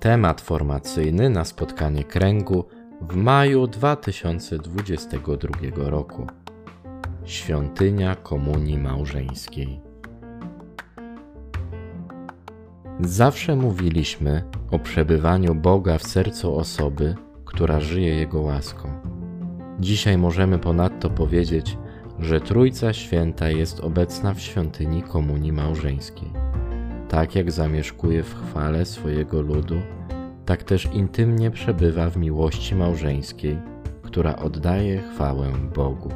Temat formacyjny na spotkanie kręgu w maju 2022 roku. Świątynia Komunii Małżeńskiej. Zawsze mówiliśmy o przebywaniu Boga w sercu osoby, która żyje Jego łaską. Dzisiaj możemy ponadto powiedzieć, że Trójca Święta jest obecna w świątyni Komunii Małżeńskiej. Tak jak zamieszkuje w chwale swojego ludu, tak też intymnie przebywa w miłości małżeńskiej, która oddaje chwałę Bogu.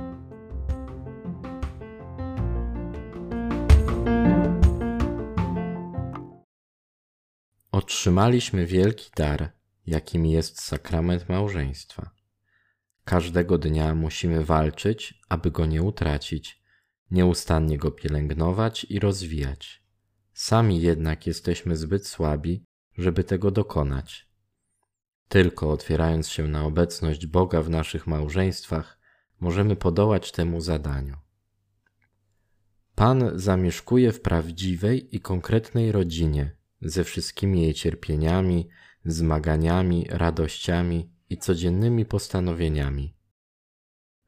Otrzymaliśmy wielki dar, jakim jest sakrament małżeństwa. Każdego dnia musimy walczyć, aby go nie utracić, nieustannie go pielęgnować i rozwijać. Sami jednak jesteśmy zbyt słabi, żeby tego dokonać. Tylko otwierając się na obecność Boga w naszych małżeństwach, możemy podołać temu zadaniu. Pan zamieszkuje w prawdziwej i konkretnej rodzinie, ze wszystkimi jej cierpieniami, zmaganiami, radościami i codziennymi postanowieniami.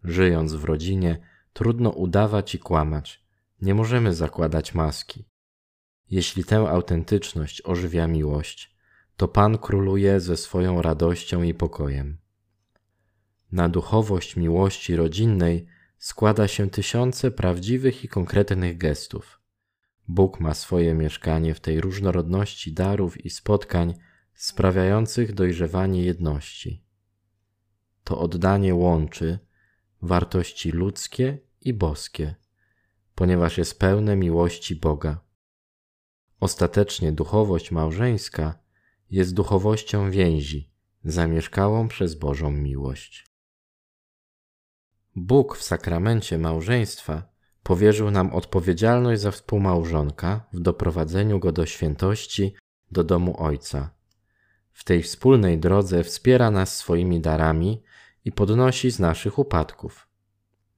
Żyjąc w rodzinie, trudno udawać i kłamać, nie możemy zakładać maski. Jeśli tę autentyczność ożywia miłość, to Pan króluje ze swoją radością i pokojem. Na duchowość miłości rodzinnej składa się tysiące prawdziwych i konkretnych gestów. Bóg ma swoje mieszkanie w tej różnorodności darów i spotkań sprawiających dojrzewanie jedności. To oddanie łączy wartości ludzkie i boskie, ponieważ jest pełne miłości Boga. Ostatecznie duchowość małżeńska jest duchowością więzi, zamieszkałą przez Bożą miłość. Bóg w sakramencie małżeństwa powierzył nam odpowiedzialność za współmałżonka w doprowadzeniu go do świętości, do domu Ojca. W tej wspólnej drodze wspiera nas swoimi darami i podnosi z naszych upadków.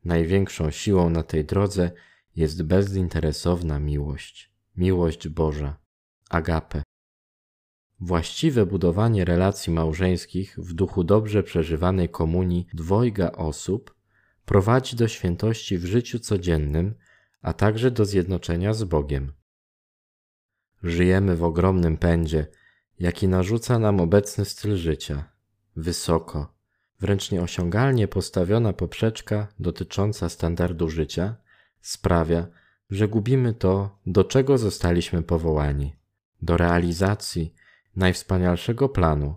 Największą siłą na tej drodze jest bezinteresowna miłość, miłość Boża, agape. Właściwe budowanie relacji małżeńskich w duchu dobrze przeżywanej komunii dwojga osób prowadzi do świętości w życiu codziennym, a także do zjednoczenia z Bogiem. Żyjemy w ogromnym pędzie, jaki narzuca nam obecny styl życia. Wysoko, wręcz nieosiągalnie postawiona poprzeczka dotycząca standardu życia sprawia, że gubimy to, do czego zostaliśmy powołani do realizacji najwspanialszego planu,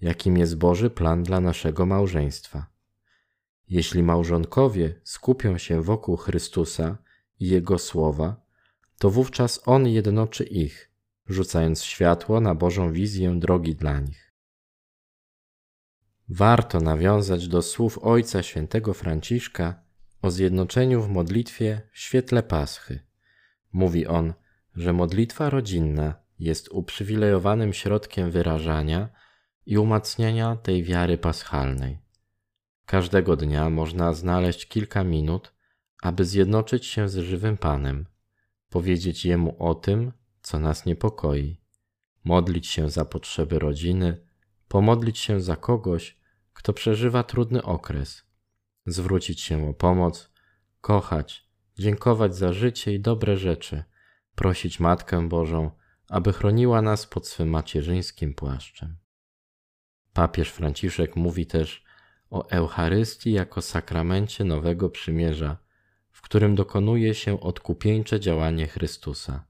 jakim jest Boży plan dla naszego małżeństwa. Jeśli małżonkowie skupią się wokół Chrystusa i Jego słowa, to wówczas On jednoczy ich, rzucając światło na Bożą wizję drogi dla nich. Warto nawiązać do słów Ojca Świętego Franciszka o zjednoczeniu w modlitwie w świetle Paschy. Mówi on, że modlitwa rodzinna jest uprzywilejowanym środkiem wyrażania i umacniania tej wiary paschalnej. Każdego dnia można znaleźć kilka minut, aby zjednoczyć się z żywym Panem, powiedzieć Jemu o tym, co nas niepokoi, modlić się za potrzeby rodziny, pomodlić się za kogoś, kto przeżywa trudny okres, zwrócić się o pomoc, kochać, dziękować za życie i dobre rzeczy, prosić Matkę Bożą, aby chroniła nas pod swym macierzyńskim płaszczem. Papież Franciszek mówi też o Eucharystii jako sakramencie nowego przymierza, w którym dokonuje się odkupieńcze działanie Chrystusa.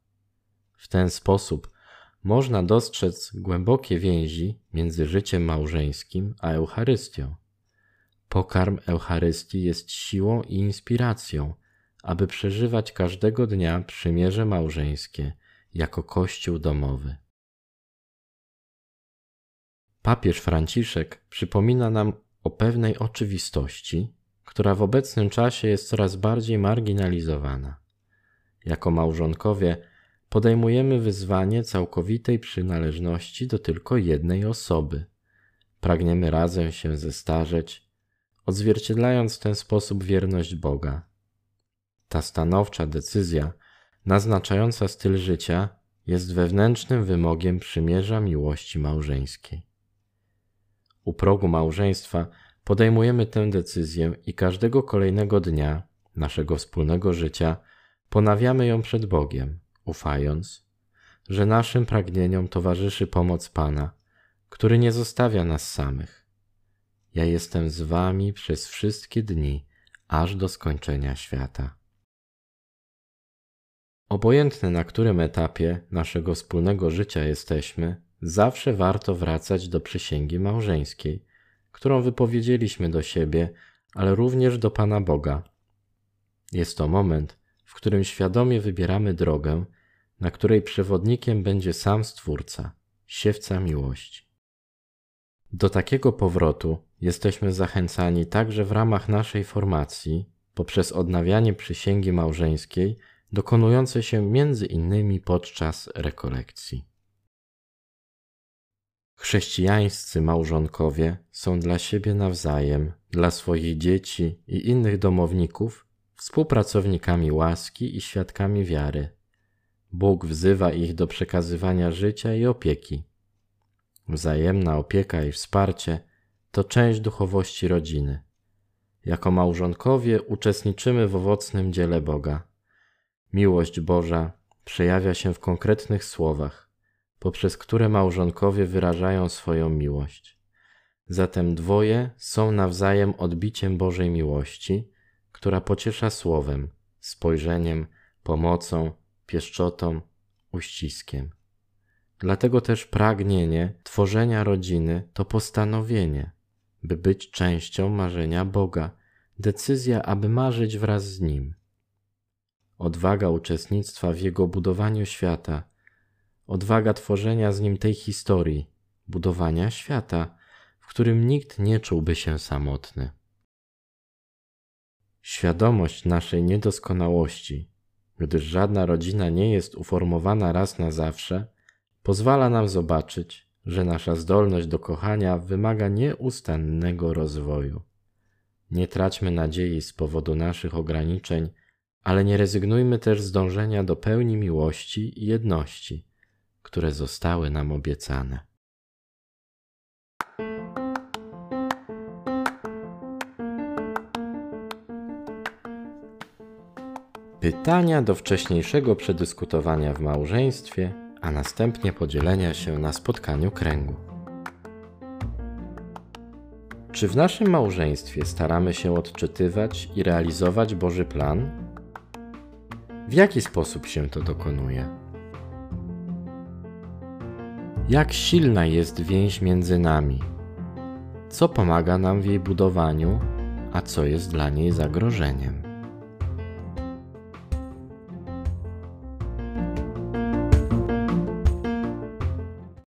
W ten sposób można dostrzec głębokie więzi między życiem małżeńskim a Eucharystią. Pokarm Eucharystii jest siłą i inspiracją, aby przeżywać każdego dnia przymierze małżeńskie jako Kościół domowy. Papież Franciszek przypomina nam o pewnej oczywistości, która w obecnym czasie jest coraz bardziej marginalizowana. Jako małżonkowie podejmujemy wyzwanie całkowitej przynależności do tylko jednej osoby. Pragniemy razem się zestarzeć, odzwierciedlając w ten sposób wierność Boga. Ta stanowcza decyzja, naznaczająca styl życia, jest wewnętrznym wymogiem przymierza miłości małżeńskiej. U progu małżeństwa podejmujemy tę decyzję i każdego kolejnego dnia naszego wspólnego życia ponawiamy ją przed Bogiem, ufając, że naszym pragnieniom towarzyszy pomoc Pana, który nie zostawia nas samych. Ja jestem z Wami przez wszystkie dni, aż do skończenia świata. Obojętne na którym etapie naszego wspólnego życia jesteśmy, zawsze warto wracać do przysięgi małżeńskiej, którą wypowiedzieliśmy do siebie, ale również do Pana Boga. Jest to moment, w którym świadomie wybieramy drogę, na której przewodnikiem będzie sam Stwórca, siewca miłości. Do takiego powrotu jesteśmy zachęcani także w ramach naszej formacji poprzez odnawianie przysięgi małżeńskiej dokonujące się między innymi podczas rekolekcji. Chrześcijańscy małżonkowie są dla siebie nawzajem, dla swoich dzieci i innych domowników współpracownikami łaski i świadkami wiary. Bóg wzywa ich do przekazywania życia i opieki. Wzajemna opieka i wsparcie to część duchowości rodziny. Jako małżonkowie uczestniczymy w owocnym dziele Boga. Miłość Boża przejawia się w konkretnych słowach, poprzez które małżonkowie wyrażają swoją miłość. Zatem dwoje są nawzajem odbiciem Bożej miłości, która pociesza słowem, spojrzeniem, pomocą, pieszczotą, uściskiem. Dlatego też pragnienie tworzenia rodziny to postanowienie, by być częścią marzenia Boga, decyzja, aby marzyć wraz z Nim. Odwaga uczestnictwa w Jego budowaniu świata, odwaga tworzenia z Nim tej historii, budowania świata, w którym nikt nie czułby się samotny. Świadomość naszej niedoskonałości, gdyż żadna rodzina nie jest uformowana raz na zawsze, pozwala nam zobaczyć, że nasza zdolność do kochania wymaga nieustannego rozwoju. Nie traćmy nadziei z powodu naszych ograniczeń, ale nie rezygnujmy też z dążenia do pełni miłości i jedności, które zostały nam obiecane. Pytania do wcześniejszego przedyskutowania w małżeństwie, a następnie podzielenia się na spotkaniu kręgu. Czy w naszym małżeństwie staramy się odczytywać i realizować Boży plan? W jaki sposób się to dokonuje? Jak silna jest więź między nami? Co pomaga nam w jej budowaniu, a co jest dla niej zagrożeniem?